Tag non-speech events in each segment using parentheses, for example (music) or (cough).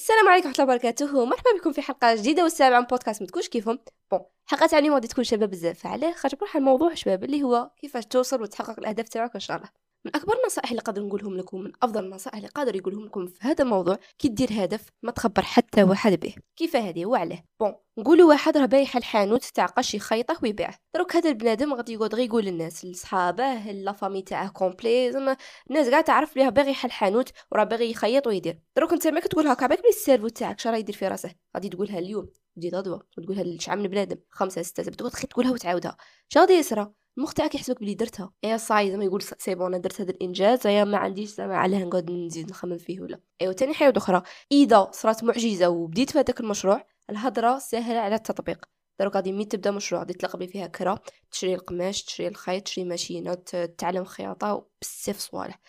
السلام عليكم ورحمة الله وبركاته. مرحبا بكم في حلقة جديدة والسابعه من بودكاست متكونش كيفهم. bon حلقة تاع اليوم غادي تكون شباب بزاف. علاه خاطر بروح الموضوع شباب اللي هو كيفاش توصل وتحقق الأهداف تاعك إن شاء الله. من أكبر النصائح اللي قادر نقولهم لكم من أفضل النصائح اللي قادر يقولهم لكم في هذا الموضوع كي دير هدف ما تخبر حتى واحد به. كيف هذه؟ وعلاه. bon نقولوا واحد راه باغي يحل حانوت تاع قش يخيطه ويبيعه. دروك هذا البنادم غادي يقعد غير يقول للناس لصحابه la famille تاعه complet زعما الناس كاع تعرف بليها باغي يحل حانوت وراه باغي يخيط ويدير. دروك انت ما كتقول هكا بالك ال cerveau تاعك شرا يدير في راسه؟ غادي تقولها اليوم تجي غدوه وتقولها لشعب من بنادم خمسة ستة تقعد تقولها وتعاودها. شنو يصرى المخ تاعك يحسبك بلي درتها. يا صاي زعما يقول c'est bon أنا درت هذا الإنجاز يا ما عنديش زعما علاه نقعد نزيد نخمم فيه ولا. ايوا تاني حاجة أخرى إذا صرات معجزة وبديت في هذاك المشروع الهضرة سهلة على التطبيق. دروك غادي كي تبدأ مشروع غادي تلقى بلي فيها كرا تشري القماش تشري الخيط تشري machine تتعلم خياطة بزاف صوالح.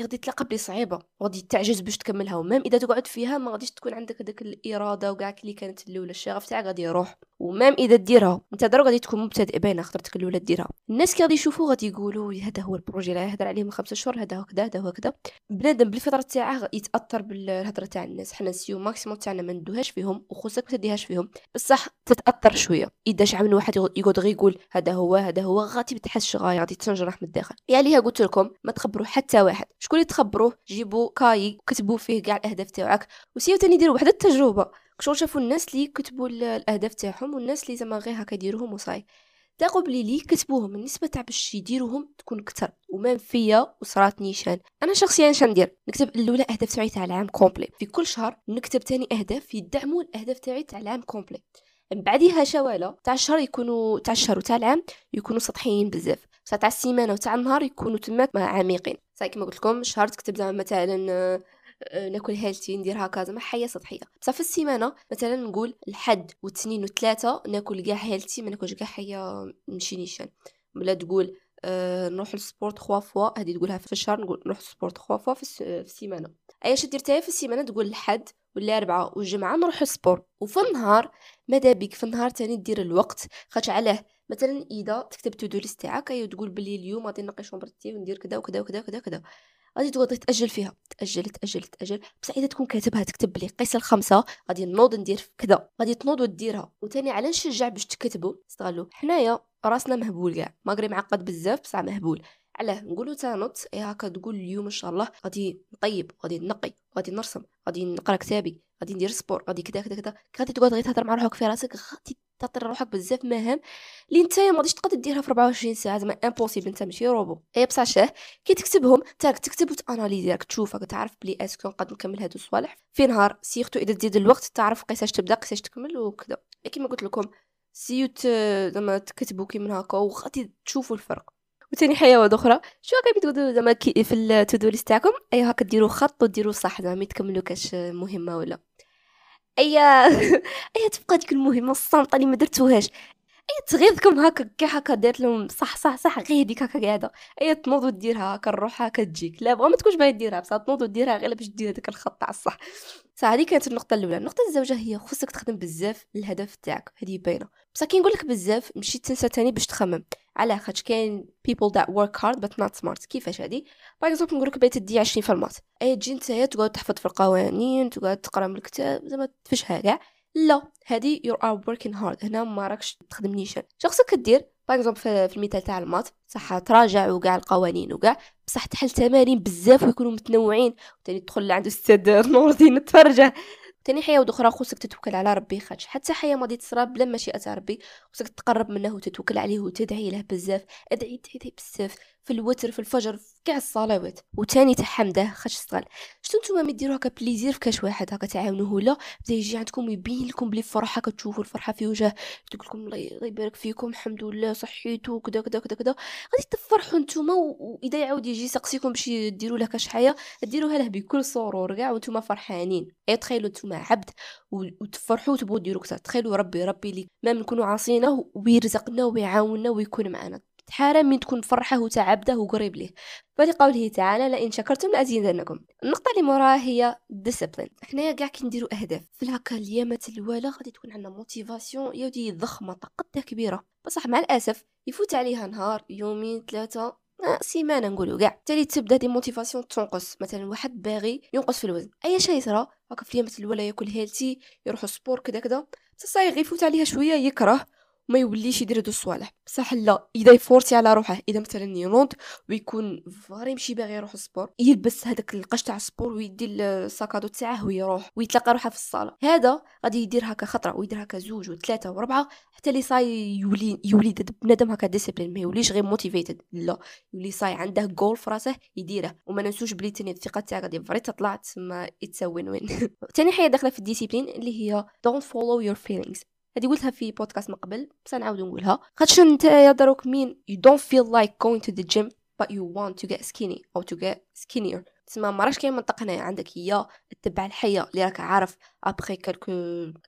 غادي تلقى بلي صعيبة وغادي تعجز باش تكملها. و même إذا تقعد فيها ما غاديش تكون عندك هذاك الإرادة وكاع اللي كانت الأولى. الشغف تاعك غادي يروح. و même إذا ديرها أنت دروك غادي تكون مبتدئ باينه خطرتك الأولى ديرها الناس كي غادي يشوفوا غادي يقولوا هذا هو ال projet اللي يهضر عليه من خمسة شهور هذا هكذا هذا هكذا بنادم بالفطره تاعه يتأثر بالهضرة تاع الناس. حنا نسيو maximum تاعنا ما ندوهاش فيهم وخصك ما تديهاش فيهم. بصح تتأثر شوية. إذا شعب من واحد يقعد غير يقول هذا هو هذا هو غادي ما تحسش غاية غادي تنجرح من الداخل. يا ليها قلت لكم ما تخبروا حتى واحد. شكون اللي تخبروه؟ جيبوا cahier كتبوا فيه كاع الأهداف تاعك وسيو تاني ديروا واحد التجربة. شغل شافوا الناس اللي كتبوا الأهداف تاعهم والناس اللي زعما غير هكا يديروهم وصاي. تلاقوا بلي لي كتبوهم النسبة تاع باش يديروهم تكون كتر وما فيا وصرات نيشان. أنا شخصيا اش ندير؟ نكتب الأولى اهداف تاعي تاع العام complet. في كل شهر نكتب تاني أهداف يدعموا الأهداف تاعي تاع العام complet. من بعديها شوالا تاع الشهر يكونوا تاع الشهر وتاع العام يكونوا سطحيين بزاف. تاع السيمانة وتاع النهار يكونوا تماك عميقين. صاي كما قلت لكم الشهر تكتب زعما مثلا ناكل healthy ندير هكا زعما حاية سطحية. بصح في السيمانة مثلا نقول الحد والاثنين والثلاثه ناكل كاع healthy ما ناكلش كاع حاية نمشي نيشان. ولا تقول أه نروح لل sport trois fois هذه تقولها في الشهر نقول نروح لل sport trois fois في السيمانة. اي دير في السيمانة تقول الحد والاربعاء والجمعة نروح لل sport وفي النهار ماذا بك؟ في النهار تاني دير الوقت خاطر علاه. مثلا إذا تكتب to-do list تاعك اي تقول بلي اليوم غادي نقي chambre تي وندير كذا وكذا وكذا وكذا وكذا غادي تقعد تأجل فيها. تأجل تأجل تأجل. بصح اذا تكون كاتبها تكتب بلي قيس الخمسة غادي نوض ندير كذا غادي تنوض وديرها وثاني على نشجع باش تكتبوا استغلوا حنايا راسنا مهبول كاع. malgré معقد بزاف بصح مهبول. علاه نقولوا تانوت اي هكا تقول اليوم إن شاء الله غادي نطيب غادي نقي غادي نرسم. غادي نقرا كتابي غادي ندير sport غادي كذا كذا كذا غادي تقعد غير تهضر مع روحك في راسك غادي تعطي روحك بزاف مهام اللي انت ما غاديش تقدر ديرها في 24 ساعة. زعما impossible انت ماشي روبو اي بصح شاه كي تكتبهم تاك تكتب وتاناليزي راك تشوف تعرف بلي est-ce que نقدر نكمل هادو الصوالح في نهار surtout إذا تزيد الوقت تعرف قيساش تبدأ قيساش تكمل وكذا كيما قلت لكم سيو زعما تكتبوا من هكا وغادي تشوفوا الفرق. وثاني حاجة واحدة أخرى شو هكا بتقولوا زعما في ال to-do list تاعكم؟ اي هكا ديروا خط وديروا صح زعما تكملوا كاش مهمة ولا. اي (laughs) اي تبقى ديك المهمة الصامتة اللي ما درتوهاش. اي تغيظكم هكا كي هكا دارت لهم صح صح صح غير هذيك هكا قاعدة. اي تنوض وديرها هكا الروح هكا تجيك. لا بغا ما تكونش باغي ديرها بصح تنوض وديرها غير باش دير هذاك الخط تاع الصح. صح هذه كانت النقطة الأولى. النقطة الزوجة هي خصك تخدم بزاف الهدف تاعك. هذه باينة. بصح كي نقول لك بزاف مشيت تنسى تاني باش تخمم. على خاطر كاين people that work hard but not smart. كيفاش هادي par exemple نقول لك تدي 20 في ال maths اي تجي نتايا تقعد تحفظ في القوانين تقعد تقرأ من الكتاب زعما تفشها كاع. لا هادي you are working hard. هنا ما راكش تخدم نيشان خصك كدير par exemple في المثال تاع ال maths صح تراجع وكاع القوانين وكاع بصح تحل تمارين بزاف ويكونوا متنوعين. وتاني تدخل لعند أستاذ نور الدين تفرجه تاني حاية أخرى خصك تتوكل على ربي خاطش حتى حاية ما تصرى بلا مشيئة ربي خصك تقرب منه وتتوكل عليه وتدعي له بزاف. ادعي ادعي بزاف في الوتر في الفجر في كاع الصلوات وتاني تحمده خاش استغل شتو نتوما ما ديروا هكا plaisir في كاش واحد؟ هكا تعاونوه لا بدا يجي عندكم ويبين لكم بلي فرحة كتشوفوا الفرحة في وجهه. تقول لكم الله يبارك فيكم الحمد لله صحيتو كذا كذا كذا كذا غادي تفرحوا نتوما واذا يعاود يجي يسقسيكم باش ديروا له كاش حاجة ديروها له بكل سرور كاع وانتوما فرحانين. اي تخيلوا نتوما عبد وتفرحوا وتبغوا ديروا كثر تخيلوا ربي ربي لي ما نكونوا عاصينه ويرزقنا ويعاوننا ويكون معنا. تحارى من تكون فرحه وتعبده وقريب ليه. فلقوله تعالى لئن شكرتم لأزيدنكم النقطة اللي موراها هي discipline حنايا كاع كي نديرو أهداف. في هكا اليامات الأولى غادي تكون عندنا motivation يودي ضخمة طاقتها كبيرة. بصح مع الأسف يفوت عليها نهار يومين ثلاثة سيمانه نقولوا كاع تالي تبدأ دي motivation تنقص. مثلا واحد باغي ينقص في الوزن. أي شيء يصرى هكا في اليوم مثلا ولا ياكل healthy يروح sport كذا كذا تصايغ يفوت عليها شوية يكره. ما يوليش يدير هادو الصوالح. بصح لا إذا يفورصي على روحه إذا مثلا ينوض ويكون فاري مشي باغي يروح ال sport يلبس هذاك القش تاع ال sport ويدي ال sac à dos تاعه ويروح ويتلقى روحه في الصالة. هذا غادي يدير هكا خطرة ويدير هكا زوج وثلاثة وربعة حتى اللي صاي يولي يولي بنادم هكا discipline ما يوليش غير motivated لا يولي صاي عنده جول في راسه يديره. وما ننسوش بلي تاني الثقة تاعك غادي vraiment تطلع تسمى it's win-win ثاني حاجة داخلة في ال discipline اللي هي don't follow your feelings. هذه قلتها في بودكاست من قبل بس نعاود نقولها. خاطش انت يا دروك مين you don't feel like going to the gym but you want to get skinny or to get skinnier. تسمى ما راش كاين منطق هنايا عندك هي تتبع الحاية اللي راك عارف après quelques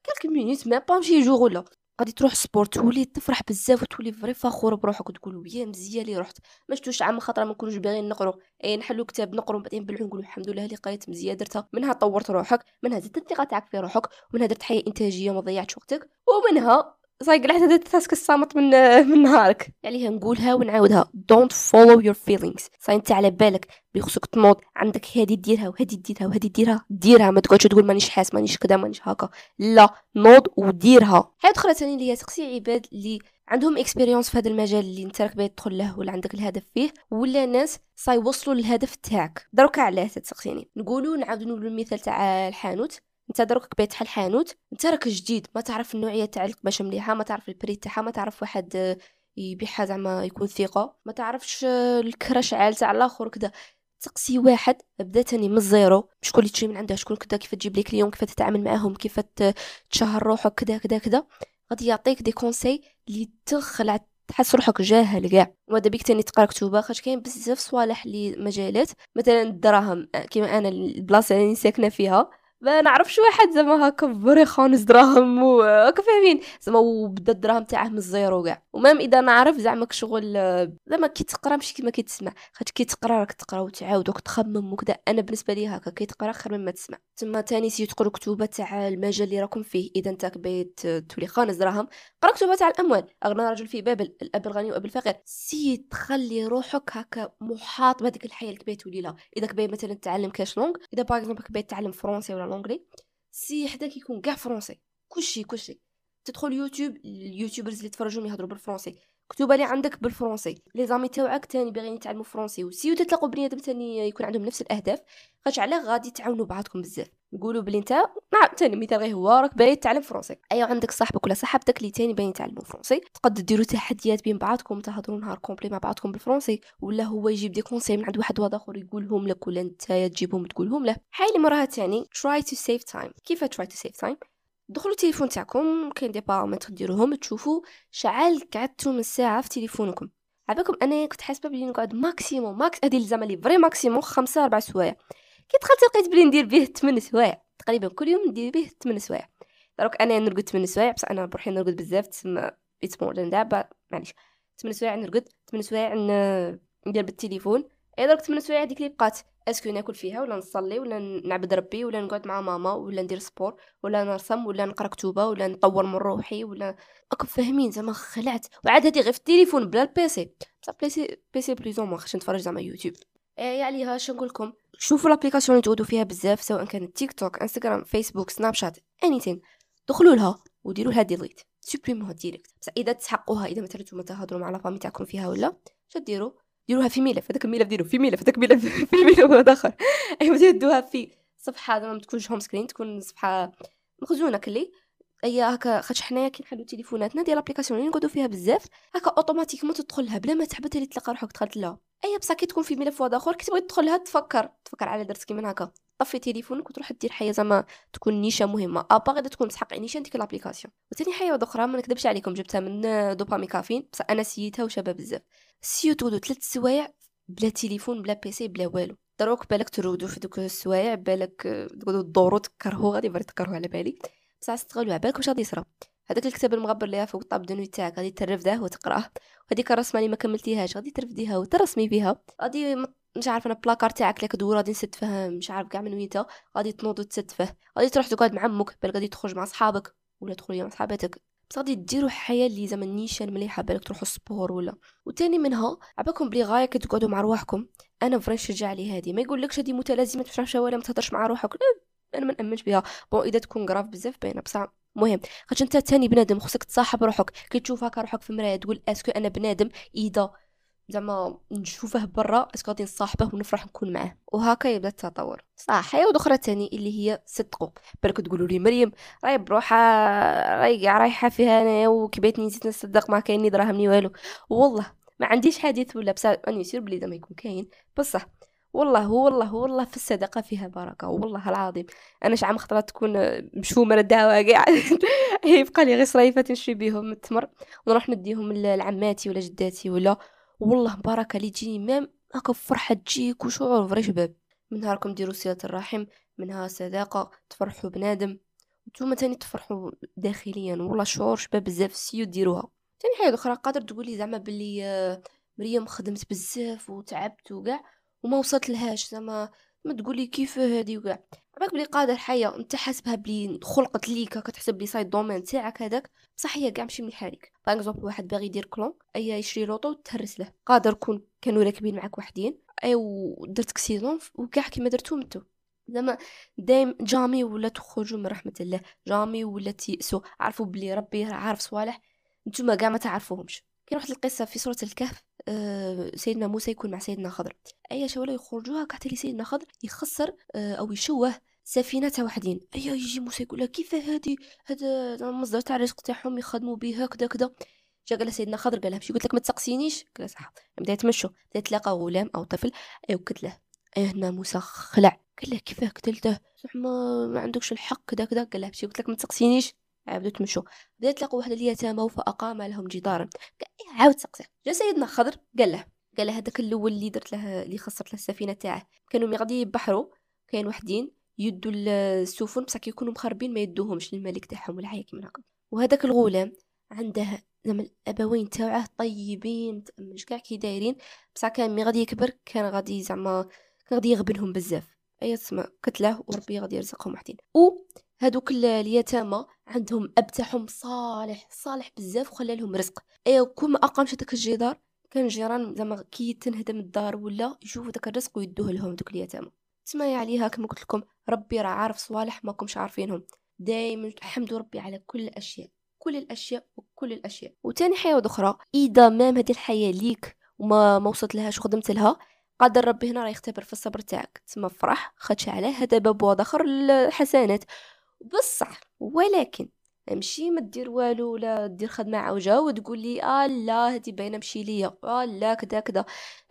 quelques minutes même pas شي jour ولا غادي تروح sport تولي تفرح بزاف وتولي vraiment فخور بروحك وتقول ويا مزيان اللي رحت ما شفتوش عام خاطر ما نكونوش باغيين نقرو. اي نحلو كتاب نقرو بعدين نبلعو نقولو الحمد لله اللي قريت مزيان درتها. منها طورت روحك منها زدت الثقة تاعك في روحك ومنها درت حاية إنتاجية وما ضيعتش وقتك ومنها صايق قلعت هذا ال task الصامت من من نهارك. عليها نقولها ونعاودها. Don't follow your feelings. صاي انت على بالك. بخصك تنوض. عندك هذه ديرها وهذه ديرها وهذه ديرها. ديرها. ما تقعدش تقول مانيش حاس مانيش كذا مانيش هكا. لا نوض وديرها. حاجة أخرى ثاني اللي هي تقصي عباد اللي عندهم expérience في هذا المجال اللي انت راك باغي تدخل له ولا عندك الهدف فيه ولا ناس سيوصلوا للهدف تاعك. دروك علاه تسقسيني نقولوا نعاودوا نقولوا المثال تاع الحانوت. انت دروك كبيت حل حانوت انت راك جديد ما تعرف النوعية تاع القماشه مليحة ما تعرف ال prix تاعها ما تعرف واحد يبيعها زعما يكون ثقة ما تعرفش الكرا شعال تاع الآخر كذا تسقسي واحد بدا تاني من ال zéro. شكون اللي تجي من عنده؟ شكون كذا كيف تجيب les clients كيف تتعامل معاهم؟ كيف تشهر روحك؟ كذا كذا كذا غادي يعطيك des conseils اللي تخلع تحس روحك جاهل كاع وهذا بيك تاني تقرا كتوبة خاطر كاين بزاف صوالح اللي مجالات مثلا الدراهم كيما أنا البلاصة اللي ساكنة فيها. ما نعرفش واحد زعما هكا vrai خانز دراهم هكا فاهمين. زعما وبدا الدراهم تاعه من ال zéro كاع. و même إذا نعرف زعما شغل زعما كي تقرا ماشي كيما كي تسمع خاطر كي تقرا راك تقرا وتعاود وتخمم وكذا أنا بالنسبة لي هكا كي تقرا خير مما تسمع. تما تاني سي تقرا كتوبة تاع المجال اللي راكم فيه. إذا أنت بغيت تولي خانز دراهم قرا كتوبة تاع الأموال. أغنى رجل في بابل الأب الغني وأب الفقير. سي تخلي روحك هكا محاط بهذيك الحياة اللي باغي تولي لها إذا باغي مثلا تعلم كاش langue إذا par exemple باغي تعلم français ولا l'anglais سي حداك يكون كاع français كلشي كلشي. تدخل يوتيوب ال YouTubers اللي تفرجون يهضروا بال français الكتب اللي عندك بال français les amis تاوعك تاني باغيين يتعلموا français وسيو تتلاقوا بنيادم تاني يكون عندهم نفس الأهداف. خاطر علاه غادي تعاونوا بعضكم بزاف. نقولوا بلي انت نعم تاني مثال غير هو راك باغي تتعلم français ايوا عندك صاحبك ولا صاحبتك اللي تاني باغيين يتعلموا français تقدر ديروا تحديات بين بعضكم تهضروا نهار complet مع بعضكم بال français ولا هو يجيب des conseils من عند واحد واحد آخر يقولهم لك ولا انت تجيبهم تقولهم له. حاجة اللي مراها تاني try to save time. كيف try to save time دخلوا التليفون تاعكم كاين des paramètres ديروهم تشوفوا شعال قعدتوا من ساعة في تليفونكم. عباكم أنا كنت حاسبة بلي نقعد maximum max هذه الزعما لي vrai maximum خمسة أربع سوايع. كي دخلت لقيت بلي ندير به 8 سوايع. تقريبا كل يوم ندير به 8 سوايع. دروك أنا نرقد 8 سوايع بس أنا بروحي نرقد بزاف تسمى it's more that معليش. 8 سوايع نرقد 8 سوايع ندير بالتليفون. اي درك 8 سوايع هذيك اللي بقات؟ est-ce que ناكل فيها ولا نصلي ولا نعبد ربي ولا نقعد مع ماما ولا ندير sport ولا نرسم ولا نقرأ كتوبة ولا نطور من روحي ولا راكم فاهمين زعما خلعت. وعاد هادي غير في التليفون بلا ال PC بصح PC PC بليزون ما خاش نتفرج زعما يوتيوب. اي عليها اش نقول لكم؟ شوفوا ال applications اللي تقعدوا فيها بزاف سواء كانت تيك توك إنستغرام فيسبوك سناب شات anything دخلوا لها وديروا لها delete سوبريموها direct بصح إذا تستحقوها إذا مثلا نتوما تهضروا مع la famille تاعكم فيها ولا شديروا. ديروها في ملف هذاك الملف ديروا في ملف هذاك الملف (laughs) في ملف اخر (laughs) أيوا ديروها في صفحة ما تكونش home screen تكون صفحة مخزونة كلي. اي هكا خاطش حنايا كي نحلو تليفوناتنا ديال les applications اللي نقعدو فيها بزاف هكا automatiquement تدخلها بلا ما اللي تلقى روحك دخلت لها. اي بصح كي تكون في ملف واحد اخر كي تبغي تدخلها تفكر تفكر على درت كيما هكا. طفي تليفونك وتروح دير حاجة زعما تكون نيشة مهمة. ابا غير تكون تحقق نيشة ديك l'application وثاني حاجة أخرى ما نكذبش عليكم جبتها من دوبامي كافين بصح أنا سيتها وشابة بزاف. سيو تودو ثلاث سوايع بلا تليفون بلا PC بلا والو. دروك بالك ترودو في دوك السوايع بالك تقعدوا تدوروا تكرهوا غادي vrai تكرهوا على بالي. بصح تستغلوا على بالك واش غادي يصرى هذاك الكتاب المغبر اللي فوق ال table de nuit تاعك غادي ترفده وتقراه. وهذيك الرسمة اللي ما كملتيهاش غادي ترفديها وترسمي بها غادي مش عارفة أنا بلاكار تاعك لك دور غادي نسد فيه مش عارف كاع من وين غادي تنوض وتسد فيه غادي تروح تقعد مع عمك بل غادي تخرج مع صحابك ولا تخرجي مع صحاباتك بس غادي ديروا حياة اللي زعما نيشان مليحة بالك تروحوا sport ولا. وتاني منها عباكم بلي غاية كتقعدوا مع رواحكم أنا vrai نشجع عليه هذه ما يقولكش هذه متلازمة تفرح ولا ما تهضرش مع روحك. أنا ما نأمنش بها bon إذا تكون grave بزاف باينة بصح. مهم. خاطر أنت تاني بنادم خصك تصاحب روحك. كي تشوف هكا روحك في المرايه تقول est-ce que أنا بنادم اذا زعما نشوفه برا est-ce que غادي نصاحبه ونفرح نكون معاه. وهكا يبدأ التطور. صح حياة أخرى تاني اللي هي صدقوا بالك تقولوا لي مريم راهي بروحها راهي رايحة فيها أنا وكبيتني نسيت نصدق ما كاين دراهم ني والو. والله ما عنديش حديث ولا بس اني يصير بلي زعما يكون كاين. بصح والله والله والله في الصدقة فيها بركة والله العظيم. أنا شعام خطرات تكون مشومة نداوة كاع (laughs) يبقى لي غير صريفات نشري بيهم التمر ونروح نديهم لعماتي ولا جداتي ولا والله بركة اللي تجيني مام هكا فرحة تجيك وشعور فري شباب. من نهاركم ديروا صلة الرحم منها صداقة تفرحوا بنادم. نتوما تاني تفرحوا داخليا. والله شعور شباب بزاف سيو ديروها. تاني حاجة أخرى قادر تقولي زعما بلي مريم خدمت بزاف وتعبت وكاع وما وصلت لهاش زعما ما تقولي كيف هادي وكاع. عباك بلي قادر حيا أنت حاسبها بلي خلقت ليك كتحسب بلي صاي ال domaine تاعك هذاك. بصح هي كاع ماشي مليحه ليك باغ واحد باغي يدير كلون أي يشري l'auto تهرس له. قادر كون كانوا راكبين معاك وحدين. أي ودرت accident وكاع كيما درتو نتو زعما دايم جامي ولا تخرجوا من رحمة الله. جامي ولا تيأسوا عرفوا بلي ربي عارف صوالح. نتوما كاع ما تعرفوهمش. كاين واحد القصة في سورة الكهف أه سيدنا موسى يكون مع سيدنا خضر. أي شولا يخرجوها كحتى سيدنا خضر يخسر أه أو يشوه سفينة تاع وحدين ايا يجي موسى يقول كيف هادي؟ هذا المصدر تاع الرزق تاعهم يخدموا به هكذا كذا جا قال سيدنا خضر قال ماشي قلت لك ما تسقسينيش؟ قال صح. بدأ يتمشوا بدأ يتلاقى غلام أو طفل ايوا قتله إيه هنا موسى خلع. قال له كيفاه قتلته؟ ما, ما عندكش الحق كذا كذا قال له ماشي قلت لك ما تسقسينيش؟ عاودوا تمشوا بدا يتلاقوا واحد اليتامى فاقام لهم جدارا قال عاود سقسه جا سيدنا خضر قال له قال له هذاك الأول اللي درت له اللي خسرت له السفينة تاعه. كانوا غادي يبحروا كاين وحدين يدوا السفن بصح كيكونوا مخربين ما يدوهمش للملك تاعهم ولا حاجة كيما وهذاك الغلام عنده زعما الأبوين تاعه طيبين متامنش كاع كي دايرين. بصح كان مي غادي يكبر كان غادي زعما كان غادي يغبنهم بزاف. اي تسمع قتله وربي غادي يرزقهم وحدين. و هادوك اليتامى عندهم أب تاعهم صالح صالح بزاف وخلى لهم رزق. اي كون ما أقامش هذاك الجدار كان الجيران زعما كي تنهدم الدار ولا يشوفوا داك الرزق ويدوه لهم دوك اليتامى تسمى عليها كما قلت لكم ربي راه عارف صوالح ما كمش عارفينهم. دائما الحمد ربي على كل الأشياء كل الأشياء وكل الأشياء. وتاني حاجة أخرى إذا même هذه الحياة ليك وما ما وصلت لهاش وخدمت لها قادر ربي هنا راه يختبر في الصبر تاعك. تسمى فرح خدش عليه هذا باب واحد اخر الحسنات. بصح ولكن امشي ما دير والو ولا دير خدمة عوجه وتقول لي آه لا هذه باينة مشي ليا آه لا كذا كذا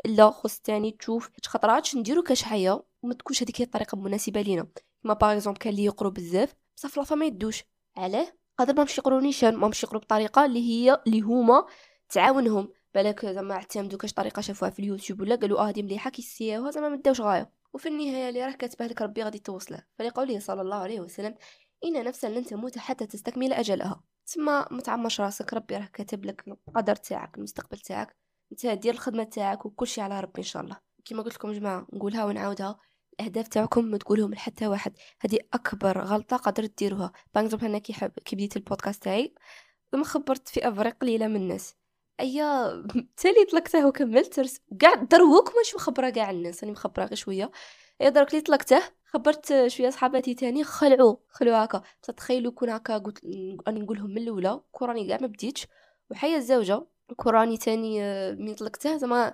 لا خص تاني تشوف خطرات نديرو كاش حياة وما تكونش هذيك الطريقة المناسبة لينا. كما par exemple كاين اللي يقرو بزاف بصح في ما يدوش. علاه؟ قادر ما مشي يقرو نيشان ما مشي يقرو بطريقة اللي هي اللي هما تعاونهم. بالك زعما اعتمدوا كاش طريقة شافوها في اليوتيوب ولا قالوا آه هذه مليحة كيسياوها زعما ما داوش غاية. وفي النهاية اللي راه كاتبه لك ربي غادي توصله فلقوله صلى الله عليه وسلم إن نفسا لن تموت حتى تستكمل أجلها. تما متعمش راسك ربي راه كاتب لك القدر تاعك المستقبل تاعك أنت دير الخدمة تاعك وكل شيء على ربي إن شاء الله. كما قلت لكم جماعة نقولها ونعاودها. الأهداف تاعكم ما تقولهم لحتى واحد. هذه أكبر غلطة قدرت ديروها par exemple أنا كي كي بديت البودكاست تاعي ثم خبرت فريق قليلة من الناس. أيا تالي طلقته وكملت كاع دروك ماشي مخبرة كاع الناس راني مخبرة غير شوية. أيا درك لي طلقته خبرت شوية صحاباتي تاني خلعوا خلعوا هكا. بصح تخيلوا كون هكا قلت راني نقولهم من الأولى كوراني كاع ما بديتش. وحيا الزوجه كوراني تاني من طلقته زعما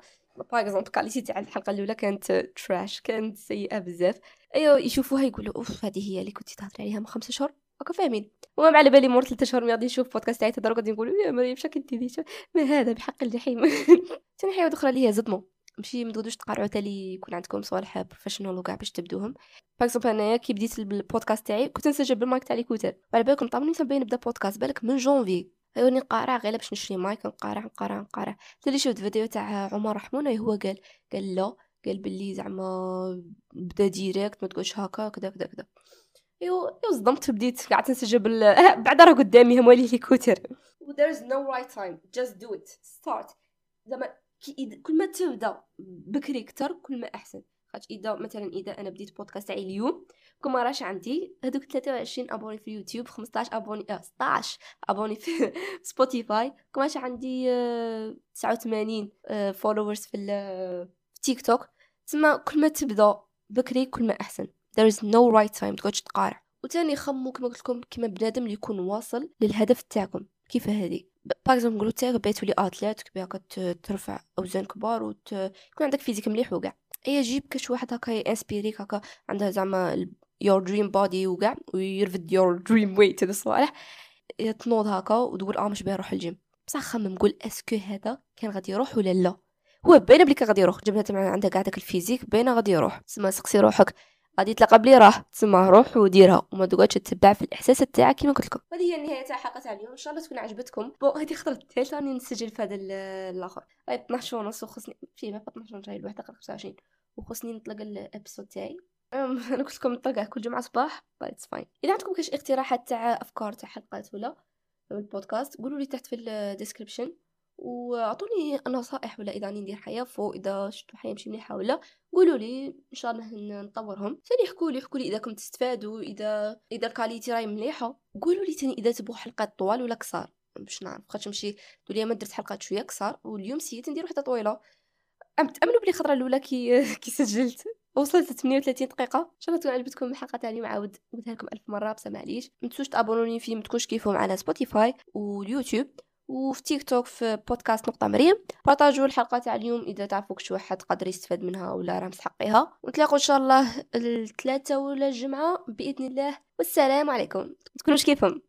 par exemple qualité تاع الحلقة الأولى كانت تراش كانت سيئة بزاف. ايوا يشوفوها يقولوا أوف هذه هي اللي كنتي تهضري عليها من خمسة شهور؟ هكا فاهمين. وما على بالي مور ثلاثة شهور غادي نشوف بودكاست تاعي تهضر غادي نقول يا مريم شكل ديري ما هذا؟ بحق الجحيم. (laughs) ثاني حاجة أخرى اللي هي زدمو ماشي متغدوش تقارعوا تالي يكون عندكم صوالح professional وكاع باش تبدوهم. par exemple انايا كي بديت البودكاست تاعي كنت نسجل بالمايك تاع les écouteurs وعلى بالكم طابني تنبين نبدأ بودكاست بالك من جونفي. ايوني نقارع غير باش نشري مايك نقارع نقارع نقارع. تالي شفت فيديو تاع عمر رحمون هو قال قال لا قال بلي زعما بدا direct ما تقولش هكا كذا كذا كذا. ايوا صدمت بديت قعدت نسجل بال (laughs) بعد راه قدامي هم ولي les écouteurs there is no right time. Just do it. Start. زعما كل ما تبدا بكري كتر كل ما أحسن. خاطر إذا مثلا إذا أنا بديت بودكاست تاعي اليوم كما راش عندي هذوك 23 abonnés في اليوتيوب 15 abonnés آه 16 abonnés في (laughs) سبوتيفاي كما راش عندي 89 followers في في تيك توك تسمى كل ما تبدا بكري كل ما أحسن. There is no right time تقعدش تقارع. وتاني خمو كما قلت لكم كما بنادم اللي يكون واصل للهدف تاعكم. كيف هذه؟ par نقولوا تاعك بغيتو لي athlète ترفع أوزان كبار ويكون عندك physique مليح وكاع. اي جيب كاش واحد هكا inspirik هكا عندها زعما your dream body وكاع ويرفد your dream weight هذا الصوالح. تنوض هكا وتقول آه مش باه نروح الجيم. بصح خمم قول est-ce que هذا كان غادي يروح ولا لا؟ هو باينه بلي كان غادي يروح. جبنا عندها كاع داك ال physique باينة غادي يروح. تسمى سقسي روحك. غادي تلقى بلي راه تسمى روح وديرها وما تقعدش تتبع في الإحساس تاعك كيما قلت لكم. هذه هي النهاية تاع حلقه تاع اليوم. إن شاء الله تكون عجبتكم. bon هذه الخطره الثالثه راني نسجل في هذا الآخر. 12 ونص وخصني في ما 12 جاي الواحد دقيقه 25 وخصني نطلق ال episode تاعي. (laughs) أنا قلت لكم نطلقه كل جمعة صباح it's fine إذا عندكم كاش اقتراحات تاع أفكار تاع حلقات ولا البودكاست قولوا لي تحت في ال description وأعطوني نصائح ولا إذا ندير حياة فوق إذا شفتوا حياة ماشي مليحة ولا قولوا لي إن شاء الله نطورهم. ثاني احكوا لي احكوا لي إذا كنت تستفادوا إذا إذا ال qualité راهي مليحة. قولوا لي ثاني إذا تبغوا حلقات طوال ولا قصار. باش نعرف خاطر نمشي تقول ما درت حلقات شوية قصار واليوم سيت ندير وحدة طويلة. تأمنوا بلي الخطرة الأولى كي (laughs) كي سجلت. وصلت 38 دقيقة. إن شاء الله تكون عجبتكم الحلقة تاع اليوم. عاود قلتها لكم ألف مرة بس معليش. ما تنسوش تابونوني فيه ما تكونش كيفهم على سبوتيفاي واليوتيوب. وفي تيك توك في بودكاست نقطة مريم بارطاجوا الحلقة تاع اليوم إذا تعرفوا شي واحد قادر يستفاد منها ولا راه مستحقيها. ونتلاقوا إن شاء الله الثلاثة ولا الجمعة بإذن الله والسلام عليكم. تكونوش كيفهم